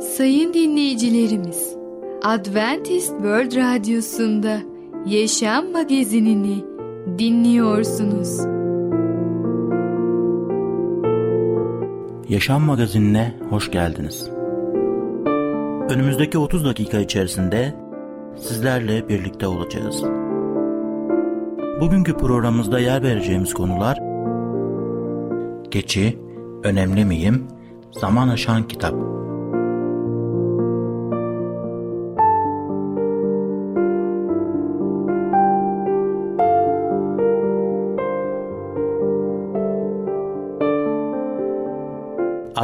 Sayın dinleyicilerimiz, Adventist World Radyosu'nda Yaşam Magazinini dinliyorsunuz. Yaşam Magazinine hoş geldiniz. Önümüzdeki 30 dakika içerisinde sizlerle birlikte olacağız. Bugünkü programımızda yer vereceğimiz konular Geçi, Önemli Miyim, Zaman Aşan Kitap.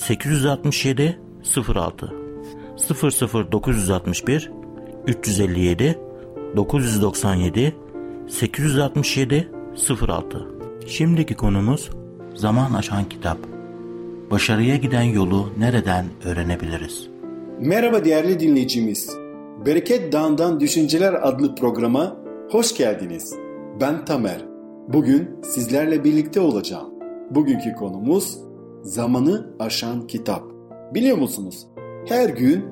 867 06 00961 357 997 867 06 Şimdiki konumuz Zaman Aşan Kitap. Başarıya giden yolu nereden öğrenebiliriz? Merhaba değerli dinleyicimiz. Bereket Dağı'ndan Düşünceler adlı programa hoş geldiniz. Ben Tamer. Bugün sizlerle birlikte olacağım. Bugünkü konumuz Zamanı Aşan Kitap. Biliyor musunuz? Her gün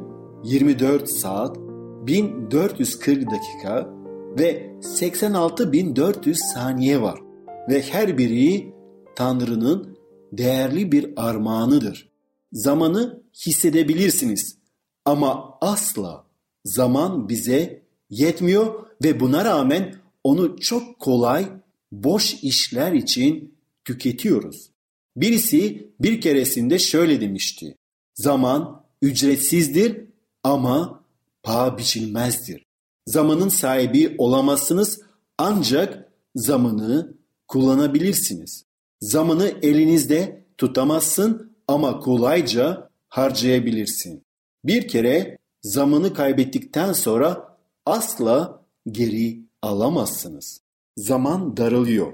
24 saat, 1440 dakika ve 86.400 saniye var. Ve her biri Tanrı'nın değerli bir armağanıdır. Zamanı hissedebilirsiniz ama asla zaman bize yetmiyor ve buna rağmen onu çok kolay boş işler için tüketiyoruz. Birisi bir keresinde şöyle demişti. Zaman ücretsizdir ama paha biçilmezdir. Zamanın sahibi olamazsınız ancak zamanı kullanabilirsiniz. Zamanı elinizde tutamazsın ama kolayca harcayabilirsin. Bir kere zamanı kaybettikten sonra asla geri alamazsınız. Zaman daralıyor.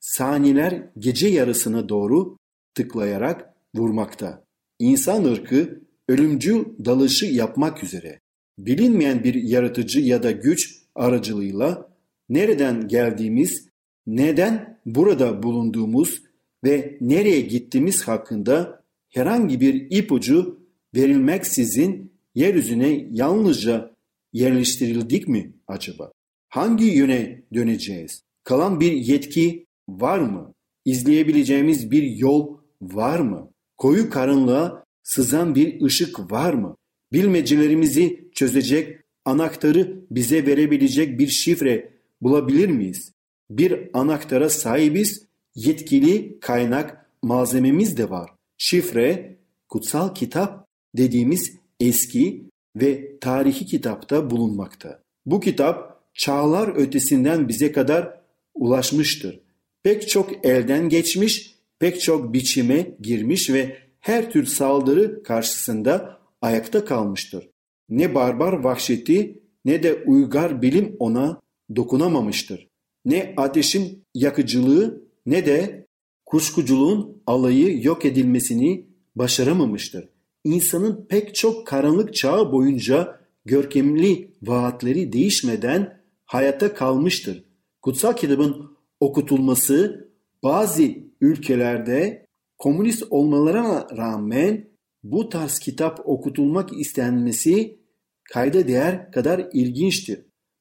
Saniyeler gece yarısına doğru tıklayarak vurmakta. İnsan ırkı ölümcül dalışı yapmak üzere. Bilinmeyen bir yaratıcı ya da güç aracılığıyla nereden geldiğimiz, neden burada bulunduğumuz ve nereye gittiğimiz hakkında herhangi bir ipucu verilmeksizin yeryüzüne yalnızca yerleştirildik mi acaba? Hangi yöne döneceğiz? Kalan bir yetki var mı? İzleyebileceğimiz bir yol var mı? Koyu karanlığa sızan bir ışık var mı? Bilmecelerimizi çözecek, anahtarı bize verebilecek bir şifre bulabilir miyiz? Bir anahtara sahibiz, yetkili kaynak malzememiz de var. Şifre, kutsal kitap dediğimiz eski ve tarihi kitapta bulunmakta. Bu kitap çağlar ötesinden bize kadar ulaşmıştır. Pek çok elden geçmiş, pek çok biçime girmiş ve her tür saldırı karşısında ayakta kalmıştır. Ne barbar vahşeti ne de uygar bilim ona dokunamamıştır. Ne ateşin yakıcılığı ne de kuşkuculuğun alayı yok edilmesini başaramamıştır. İnsanın pek çok karanlık çağı boyunca görkemli vaatleri değişmeden hayata kalmıştır. Kutsal kitabın okutulması bazı ülkelerde komünist olmalarına rağmen bu tarz kitap okutulmak istenmesi kayda değer kadar ilginçtir.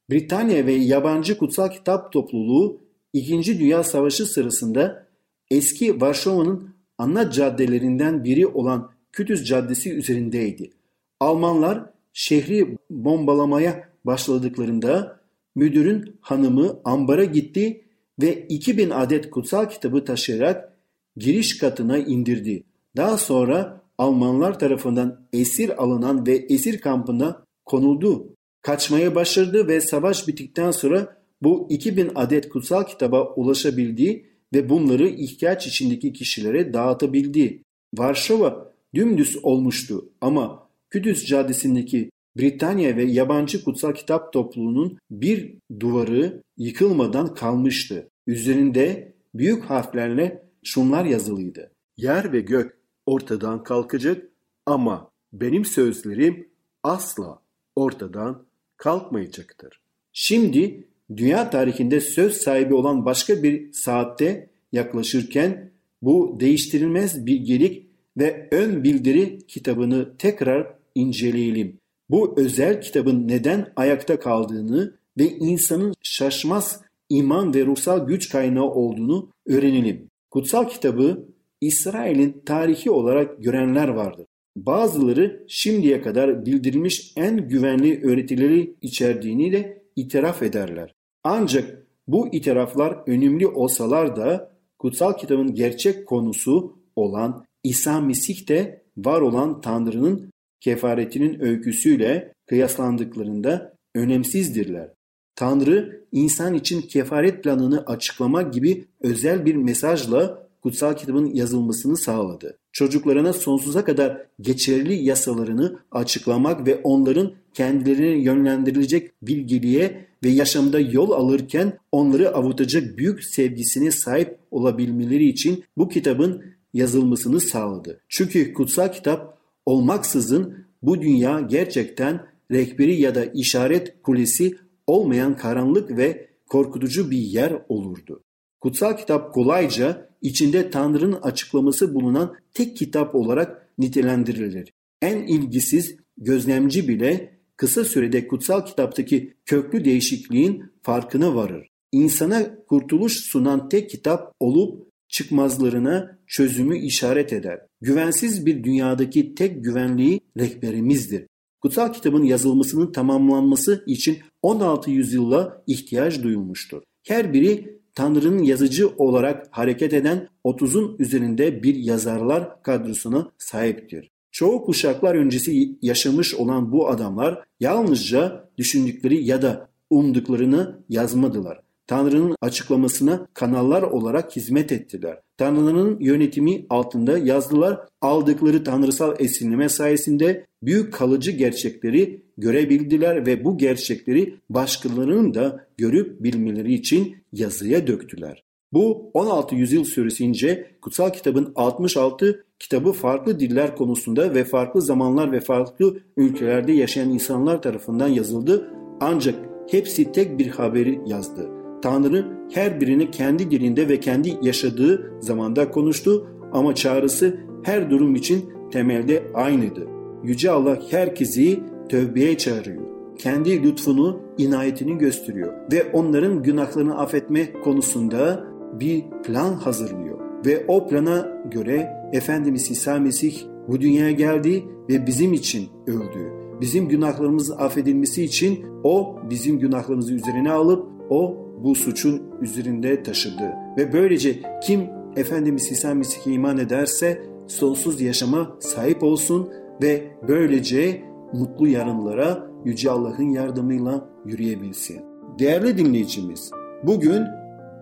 Britanya ve yabancı kutsal kitap topluluğu 2. Dünya Savaşı sırasında eski Varşova'nın ana caddelerinden biri olan Kütüz Caddesi üzerindeydi. Almanlar şehri bombalamaya başladıklarında müdürün hanımı ambara gitti ve 2000 adet kutsal kitabı taşıyarak giriş katına indirdi. Daha sonra Almanlar tarafından esir alınan ve esir kampına konuldu. Kaçmaya başardı ve savaş bittikten sonra bu 2000 adet kutsal kitaba ulaşabildi ve bunları ihtiyaç içindeki kişilere dağıtabildi. Varşova dümdüz olmuştu ama Kudüs Caddesi'ndeki Britanya ve yabancı kutsal kitap topluluğunun bir duvarı yıkılmadan kalmıştı. Üzerinde büyük harflerle şunlar yazılıydı. Yer ve gök ortadan kalkacak ama benim sözlerim asla ortadan kalkmayacaktır. Şimdi dünya tarihinde söz sahibi olan başka bir saatte yaklaşırken bu değiştirilmez bilgelik ve ön bildiri kitabını tekrar inceleyelim. Bu özel kitabın neden ayakta kaldığını ve insanın şaşmaz iman ve ruhsal güç kaynağı olduğunu öğrenelim. Kutsal kitabı İsrail'in tarihi olarak görenler vardır. Bazıları şimdiye kadar bildirilmiş en güvenli öğretileri içerdiğini de itiraf ederler. Ancak bu itiraflar önemli olsalar da kutsal kitabın gerçek konusu olan İsa Mesih de var olan Tanrı'nın kefaretinin öyküsüyle kıyaslandıklarında önemsizdirler. Tanrı insan için kefaret planını açıklamak gibi özel bir mesajla kutsal kitabın yazılmasını sağladı. Çocuklarına sonsuza kadar geçerli yasalarını açıklamak ve onların kendilerine yönlendirilecek bilgiliğe ve yaşamda yol alırken onları avutacak büyük sevgisine sahip olabilmeleri için bu kitabın yazılmasını sağladı. Çünkü kutsal kitap olmaksızın bu dünya gerçekten rehberi ya da işaret kulesi olmayan karanlık ve korkutucu bir yer olurdu. Kutsal kitap kolayca içinde Tanrı'nın açıklaması bulunan tek kitap olarak nitelendirilir. En ilgisiz gözlemci bile kısa sürede kutsal kitaptaki köklü değişikliğin farkına varır. İnsana kurtuluş sunan tek kitap olup çıkmazlarına çözümü işaret eder. Güvensiz bir dünyadaki tek güvenliği rehberimizdir. Kutsal kitabın yazılmasının tamamlanması için 16 yüzyılla ihtiyaç duyulmuştur. Her biri Tanrı'nın yazıcı olarak hareket eden 30'un üzerinde bir yazarlar kadrosuna sahiptir. Çoğu kuşaklar öncesi yaşamış olan bu adamlar yalnızca düşündükleri ya da umduklarını yazmadılar. Tanrı'nın açıklamasına kanallar olarak hizmet ettiler. Tanrı'nın yönetimi altında yazdılar. Aldıkları tanrısal esinleme sayesinde büyük kalıcı gerçekleri görebildiler ve bu gerçekleri başkalarının da görüp bilmeleri için yazıya döktüler. Bu 16 yüzyıl süresince kutsal kitabın 66 kitabı farklı diller konusunda ve farklı zamanlar ve farklı ülkelerde yaşayan insanlar tarafından yazıldı ancak hepsi tek bir haberi yazdı. Tanrı her birini kendi dilinde ve kendi yaşadığı zamanda konuştu ama çağrısı her durum için temelde aynıydı. Yüce Allah herkesi tövbeye çağırıyor. Kendi lütfunu, inayetini gösteriyor ve onların günahlarını affetme konusunda bir plan hazırlıyor. Ve o plana göre Efendimiz İsa Mesih bu dünyaya geldi ve bizim için öldü. Bizim günahlarımızın affedilmesi için o bizim günahlarımızı üzerine alıp o bu suçun üzerinde taşıdı. Ve böylece kim Efendimiz İsa Mesih'e iman ederse sonsuz yaşama sahip olsun ve böylece mutlu yarınlara Yüce Allah'ın yardımıyla yürüyebilsin. Değerli dinleyicimiz, bugün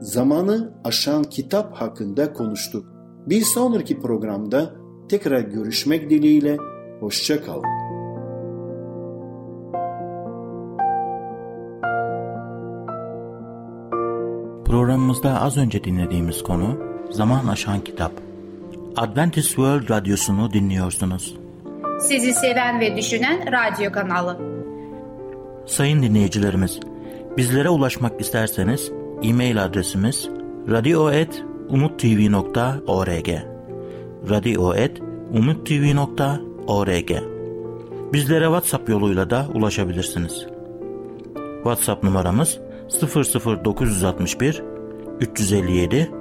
zamanı aşan kitap hakkında konuştuk. Bir sonraki programda tekrar görüşmek dileğiyle, hoşça kalın. Programımızda az önce dinlediğimiz konu Zaman Aşan Kitap. Adventist World Radyosu'nu dinliyorsunuz. Sizi seven ve düşünen radyo kanalı. Sayın dinleyicilerimiz, bizlere ulaşmak isterseniz e-mail adresimiz radio.umutv.org radio.umutv.org Bizlere WhatsApp yoluyla da ulaşabilirsiniz. WhatsApp numaramız 00961 357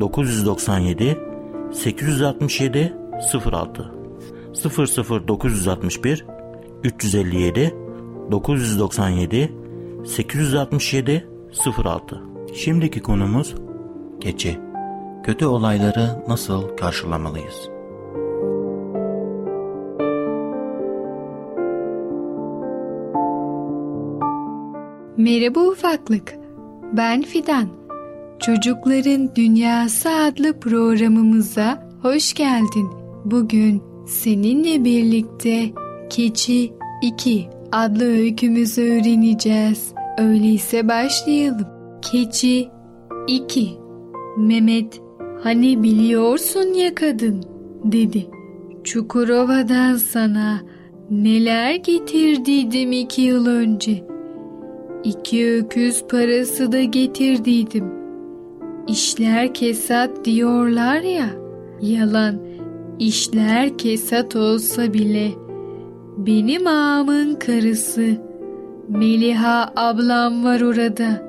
997 867 06 00961 357 997 867 06 Şimdiki konumuz keçi. Kötü olayları nasıl karşılamalıyız? Merhaba ufaklık. Ben Fidan. Çocukların Dünyası adlı programımıza hoş geldin. Bugün seninle birlikte Keçi 2 adlı öykümüzü öğreneceğiz. Öyleyse başlayalım. Keçi 2 Mehmet hani biliyorsun ya kadın dedi. Çukurova'dan sana neler getirdiydim iki yıl önce. İki öküz parası da getirdiydim. İşler kesat diyorlar ya, yalan işler kesat olsa bile benim ağamın karısı Meliha ablam var orada.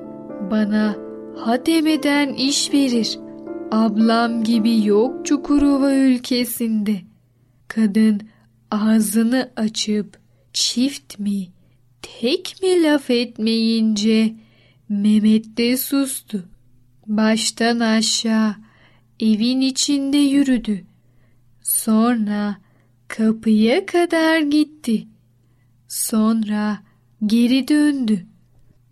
Bana ha demeden iş verir. Ablam gibi yok Çukurova ülkesinde. Kadın ağzını açıp çift mi, tek mi laf etmeyince Mehmet de sustu. Baştan aşağı evin içinde yürüdü. Sonra kapıya kadar gitti. Sonra geri döndü.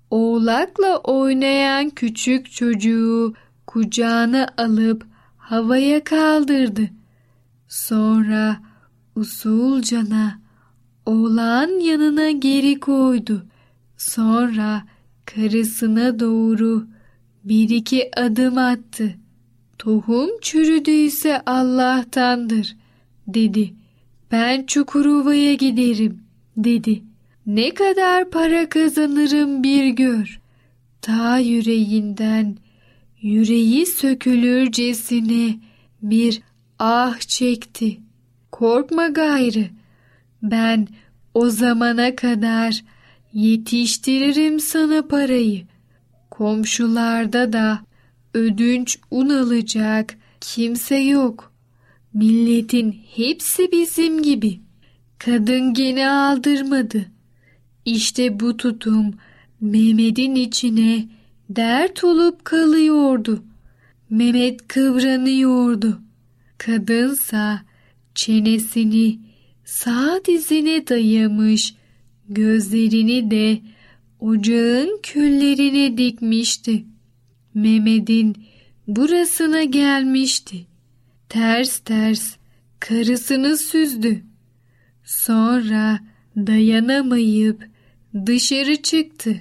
Oğlakla oynayan küçük çocuğu kucağına alıp havaya kaldırdı. Sonra usulcana oğlan yanına geri koydu. Sonra karısına doğru bir iki adım attı. Tohum çürüdüyse Allah'tandır dedi. Ben Çukurova'ya giderim dedi. Ne kadar para kazanırım bir gör. Ta yüreğinden yüreği sökülürcesine bir ah çekti. Korkma gayrı. Ben o zamana kadar yetiştiririm sana parayı. Komşularda da ödünç un alacak kimse yok. Milletin hepsi bizim gibi. Kadın gene aldırmadı. İşte bu tutum Mehmet'in içine dert olup kalıyordu. Mehmet kıvranıyordu. Kadınsa çenesini sağ dizine dayamış, gözlerini de ocağın küllerine dikmişti. Mehmet'in burasına gelmişti. Ters ters karısını süzdü. Sonra dayanamayıp dışarı çıktı.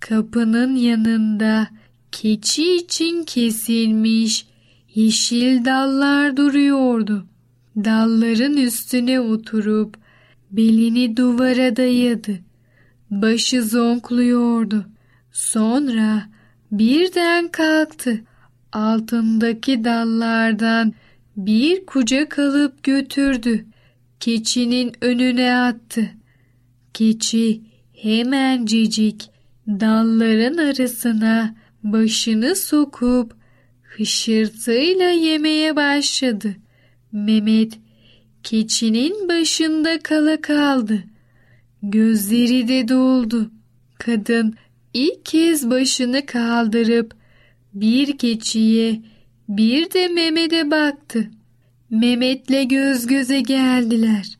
Kapının yanında keçi için kesilmiş yeşil dallar duruyordu. Dalların üstüne oturup belini duvara dayadı. Başı zonkluyordu. Sonra birden kalktı. Altındaki dallardan bir kucak alıp götürdü. Keçinin önüne attı. Keçi hemencecik dalların arasına başını sokup hışırtıyla yemeye başladı. Mehmet keçinin başında kala kaldı. Gözleri de doldu. Kadın ilk kez başını kaldırıp bir keçiye bir de Mehmet'e baktı. Mehmet'le göz göze geldiler.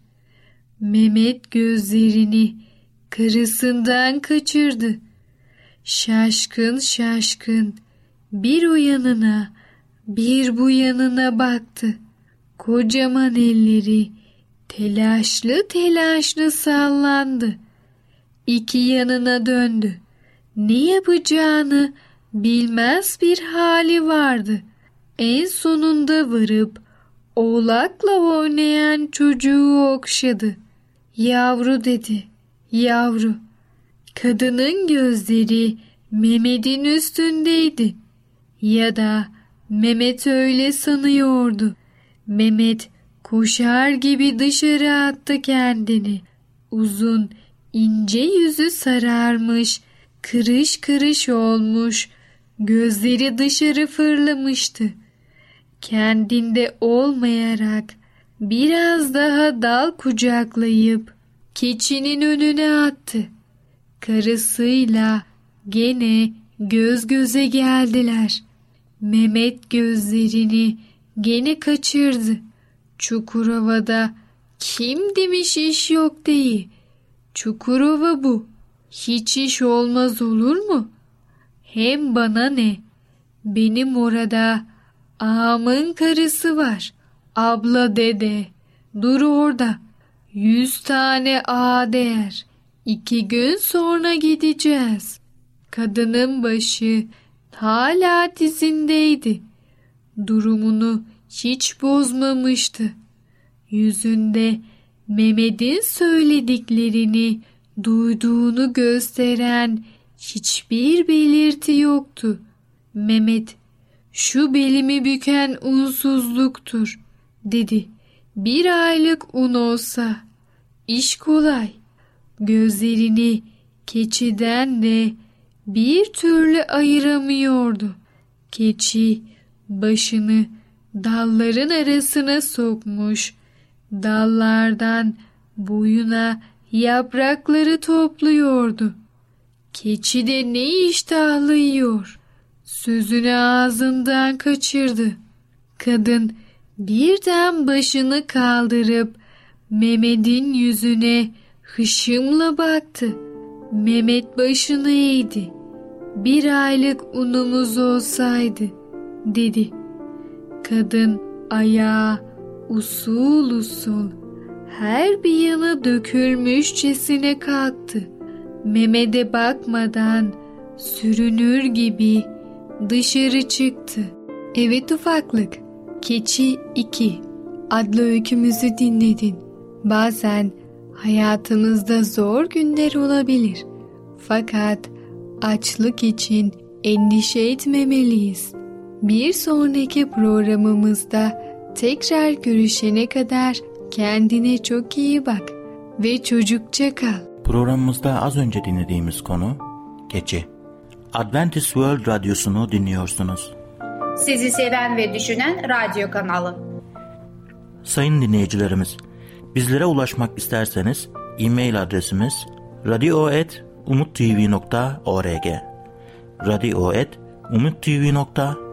Mehmet gözlerini karısından kaçırdı. Şaşkın şaşkın bir o yanına bir bu yanına baktı. Kocaman elleri telaşlı telaşlı sallandı. İki yanına döndü. Ne yapacağını bilmez bir hali vardı. En sonunda varıp oğlakla oynayan çocuğu okşadı. Yavru dedi. Yavru. Kadının gözleri Mehmet'in üstündeydi. Ya da Mehmet öyle sanıyordu. Mehmet koşar gibi dışarı attı kendini. Uzun, ince yüzü sararmış, kırış kırış olmuş, gözleri dışarı fırlamıştı. Kendinde olmayarak biraz daha dal kucaklayıp keçinin önüne attı. Karısıyla gene göz göze geldiler. Mehmet gözlerini gene kaçırdı. Çukurova'da kim demiş iş yok değil. Çukurova bu. Hiç iş olmaz olur mu? Hem bana ne? Benim orada ağamın karısı var. Abla dede. Dur orada. yüz tane ağa değer. İki gün sonra gideceğiz. Kadının başı hala dizindeydi. Durumunu hiç bozmamıştı. Yüzünde Mehmet'in söylediklerini duyduğunu gösteren hiçbir belirti yoktu. Mehmet, şu belimi büken unsuzluktur, dedi. Bir aylık un olsa, iş kolay. Gözlerini keçiden de bir türlü ayıramıyordu. Keçi başını dalların arasına sokmuş, dallardan boyuna yaprakları topluyordu. Keçi de ne iştahlı yiyor. Sözünü ağzından kaçırdı. Kadın birden başını kaldırıp Mehmet'in yüzüne hışımla baktı. Mehmet başını eğdi. Bir aylık unumuz olsaydı dedi. Kadın ayağa usul usul her bir yana dökülmüşçesine kalktı. Mehmet'e bakmadan sürünür gibi dışarı çıktı. Evet ufaklık, Keçi 2 adlı öykümüzü dinledin. Bazen hayatımızda zor günler olabilir. Fakat açlık için endişe etmemeliyiz. Bir sonraki programımızda tekrar görüşene kadar kendine çok iyi bak ve çocukça kal. Programımızda az önce dinlediğimiz konu Keçi. Adventist World Radyosu'nu dinliyorsunuz. Sizi seven ve düşünen radyo kanalı. Sayın dinleyicilerimiz, bizlere ulaşmak isterseniz e-mail adresimiz radio.umutv.org radio.umutv.org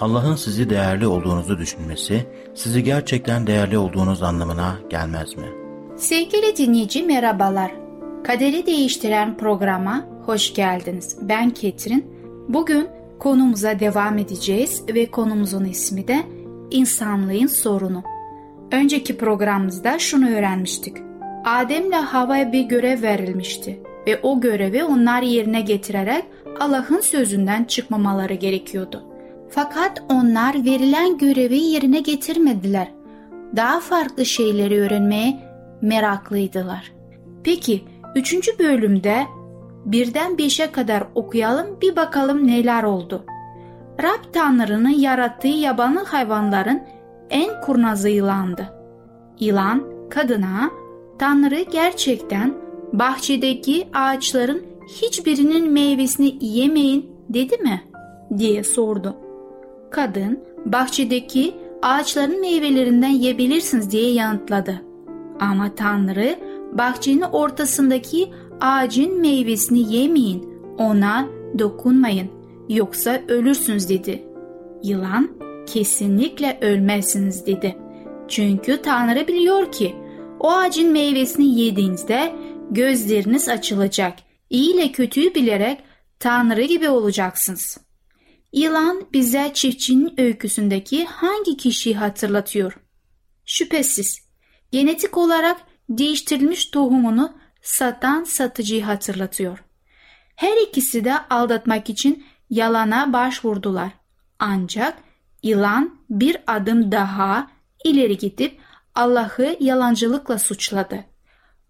Allah'ın sizi değerli olduğunuzu düşünmesi, sizi gerçekten değerli olduğunuz anlamına gelmez mi? Sevgili dinleyici merhabalar. Kaderi Değiştiren programa hoş geldiniz. Ben Ketrin. Bugün konumuza devam edeceğiz ve konumuzun ismi de insanlığın sorunu. Önceki programımızda şunu öğrenmiştik. Adem'le Hava'ya bir görev verilmişti ve o görevi onlar yerine getirerek Allah'ın sözünden çıkmamaları gerekiyordu. Fakat onlar verilen görevi yerine getirmediler. Daha farklı şeyleri öğrenmeye meraklıydılar. Peki üçüncü bölümde birden beşe kadar okuyalım bir bakalım neler oldu. Rab Tanrı'nın yarattığı yabanı hayvanların en kurnazı yılandı. Yılan kadına Tanrı gerçekten bahçedeki ağaçların hiçbirinin meyvesini yemeyin dedi mi? diye sordu. Kadın bahçedeki ağaçların meyvelerinden yiyebilirsiniz diye yanıtladı. Ama Tanrı bahçenin ortasındaki ağacın meyvesini yemeyin, ona dokunmayın yoksa ölürsünüz dedi. Yılan kesinlikle ölmezsiniz dedi. Çünkü Tanrı biliyor ki o ağacın meyvesini yediğinizde gözleriniz açılacak. İyi ile kötüyü bilerek Tanrı gibi olacaksınız. Yılan bize çiftçinin öyküsündeki hangi kişiyi hatırlatıyor? Şüphesiz genetik olarak değiştirilmiş tohumunu satan satıcıyı hatırlatıyor. Her ikisi de aldatmak için yalana başvurdular. Ancak yılan bir adım daha ileri gidip Allah'ı yalancılıkla suçladı.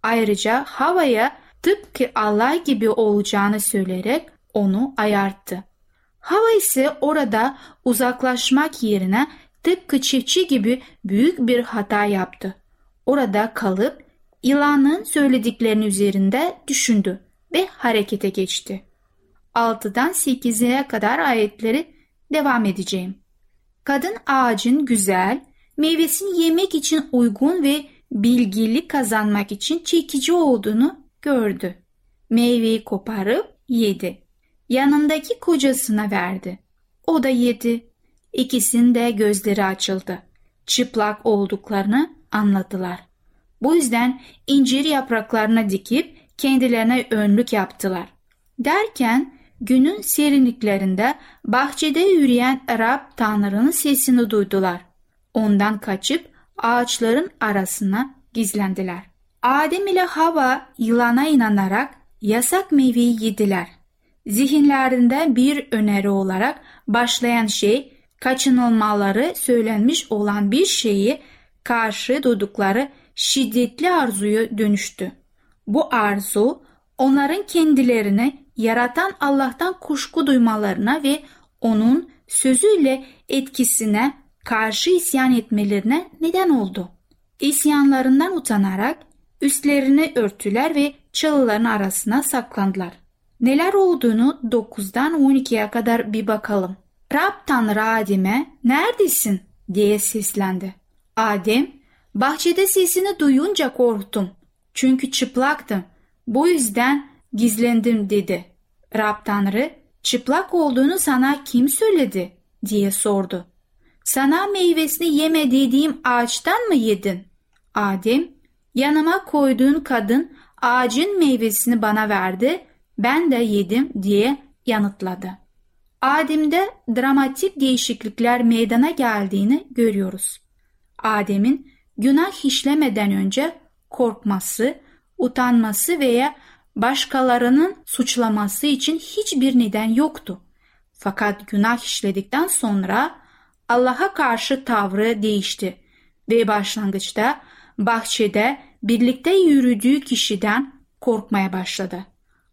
Ayrıca havaya tıpkı Allah gibi olacağını söyleyerek onu ayarttı. Hava ise orada uzaklaşmak yerine tıpkı çiftçi gibi büyük bir hata yaptı. Orada kalıp yılanın söylediklerini üzerinde düşündü ve harekete geçti. 6'dan 8'e kadar ayetleri devam edeceğim. Kadın ağacın güzel, meyvesini yemek için uygun ve bilgili kazanmak için çekici olduğunu gördü. Meyveyi koparıp yedi. Yanındaki kocasına verdi. O da yedi. İkisinin de gözleri açıldı. Çıplak olduklarını anladılar. Bu yüzden incir yapraklarına dikip kendilerine önlük yaptılar. Derken günün serinliklerinde bahçede yürüyen Rab Tanrı'nın sesini duydular. Ondan kaçıp ağaçların arasına gizlendiler. Adem ile Hava yılana inanarak yasak meyveyi yediler. Zihinlerinde bir öneri olarak başlayan şey kaçınılmaları söylenmiş olan bir şeyi karşı duydukları şiddetli arzuyu dönüştü. Bu arzu onların kendilerini yaratan Allah'tan kuşku duymalarına ve onun sözüyle etkisine karşı isyan etmelerine neden oldu. İsyanlarından utanarak üstlerini örtüler ve çalıların arasına saklandılar. Neler olduğunu 9'dan 12'ye kadar bir bakalım. Rab Tanrı Adem'e neredesin diye seslendi. Adem bahçede sesini duyunca korktum. Çünkü çıplaktım. Bu yüzden gizlendim dedi. Rab Tanrı çıplak olduğunu sana kim söyledi diye sordu. Sana meyvesini yeme dediğim ağaçtan mı yedin? Adem yanıma koyduğun kadın ağacın meyvesini bana verdi ben de yedim diye yanıtladı. Adem'de dramatik değişiklikler meydana geldiğini görüyoruz. Adem'in günah işlemeden önce korkması, utanması veya başkalarının suçlaması için hiçbir neden yoktu. Fakat günah işledikten sonra Allah'a karşı tavrı değişti ve başlangıçta bahçede birlikte yürüdüğü kişiden korkmaya başladı.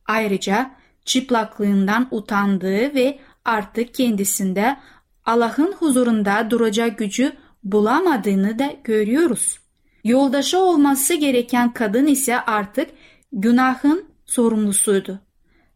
Ayrıca çıplaklığından utandığı ve artık kendisinde Allah'ın huzurunda duracak gücü bulamadığını da görüyoruz. Yoldaşı olması gereken kadın ise artık günahın sorumlusuydu.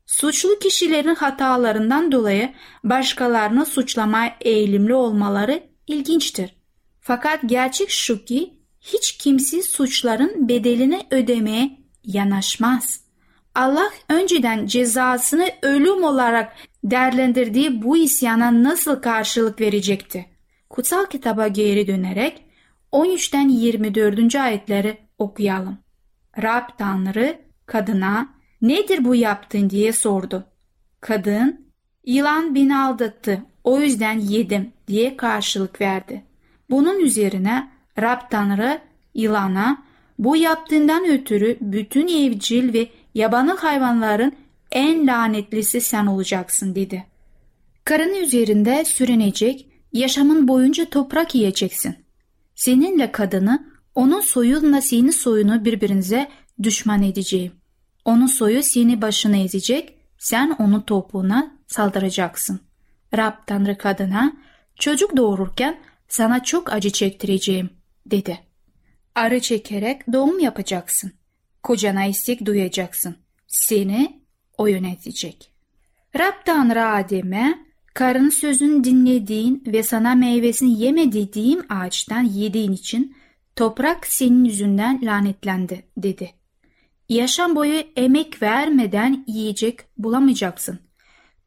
Suçlu kişilerin hatalarından dolayı başkalarını suçlamaya eğilimli olmaları ilginçtir. Fakat gerçek şu ki hiç kimse suçların bedelini ödemeye yanaşmaz. Allah önceden cezasını ölüm olarak değerlendirdiği bu isyana nasıl karşılık verecekti? Kutsal kitaba geri dönerek 13'ten 24. ayetleri okuyalım. Rab Tanrı kadına nedir bu yaptın diye sordu. Kadın yılan beni aldattı o yüzden yedim diye karşılık verdi. Bunun üzerine Rab Tanrı yılana bu yaptığından ötürü bütün evcil ve yabanı hayvanların en lanetlisi sen olacaksın dedi. Karın üzerinde sürünecek, yaşamın boyunca toprak yiyeceksin. Seninle kadını, onun soyunla senin soyunu birbirinize düşman edeceğim. Onun soyu seni başına ezecek, sen onun topuğuna saldıracaksın. Rab Tanrı kadına, çocuk doğururken sana çok acı çektireceğim, dedi. Arı çekerek doğum yapacaksın. Kocana istek duyacaksın. Seni o yönetecek. Rab Tanrı Adem'e karın sözünü dinlediğin ve sana meyvesini yeme dediğim ağaçtan yediğin için toprak senin yüzünden lanetlendi dedi. Yaşam boyu emek vermeden yiyecek bulamayacaksın.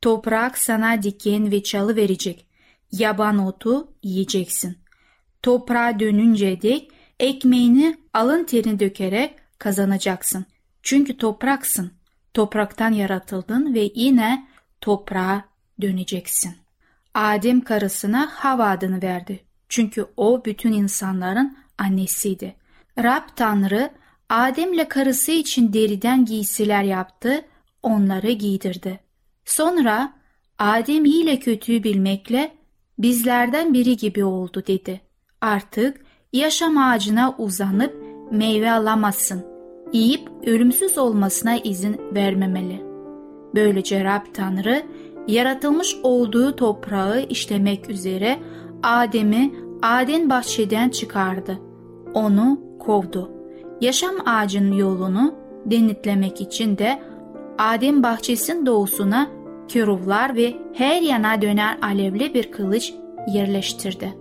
Toprak sana diken ve çalı verecek. Yaban otu yiyeceksin. Toprağa dönünce dek ekmeğini alın terini dökerek kazanacaksın. Çünkü topraksın. Topraktan yaratıldın ve yine toprağa döneceksin. Adem karısına Hava adını verdi. Çünkü o bütün insanların annesiydi. Rab Tanrı Adem'le karısı için deriden giysiler yaptı, onları giydirdi. Sonra Adem iyi ile kötüyü bilmekle bizlerden biri gibi oldu dedi. Artık yaşam ağacına uzanıp meyve alamazsın. Yiyip ölümsüz olmasına izin vermemeli. Böylece Rab Tanrı yaratılmış olduğu toprağı işlemek üzere Adem'i Aden bahçeden çıkardı. Onu kovdu. Yaşam ağacının yolunu denetlemek için de Adem bahçesinin doğusuna köruvlar ve her yana dönen alevli bir kılıç yerleştirdi.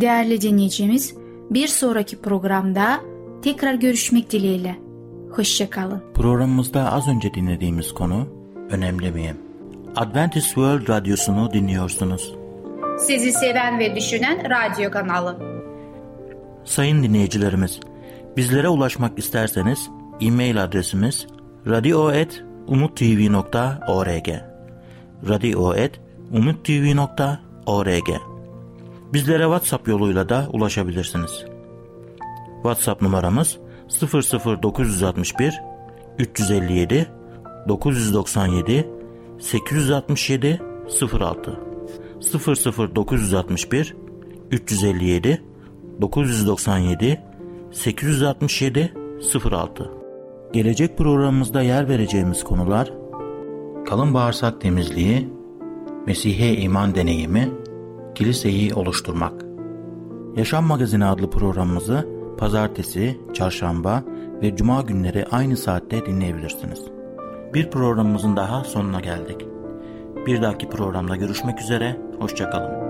Değerli dinleyicimiz, bir sonraki programda tekrar görüşmek dileğiyle. Hoşçakalın. Programımızda az önce dinlediğimiz konu önemli miyim? Adventist World Radyosu'nu dinliyorsunuz. Sizi seven ve düşünen radyo kanalı. Sayın dinleyicilerimiz, bizlere ulaşmak isterseniz e-mail adresimiz radio.umutv.org radio.umutv.org Bizlere WhatsApp yoluyla da ulaşabilirsiniz. WhatsApp numaramız 00961 357 997 867 06 00961 357 997 867 06 Gelecek programımızda yer vereceğimiz konular kalın bağırsak temizliği, Mesih'e iman deneyimi, kiliseyi oluşturmak. Yaşam Magazini adlı programımızı pazartesi, çarşamba ve cuma günleri aynı saatte dinleyebilirsiniz. Bir programımızın daha sonuna geldik. Bir dahaki programda görüşmek üzere, hoşçakalın.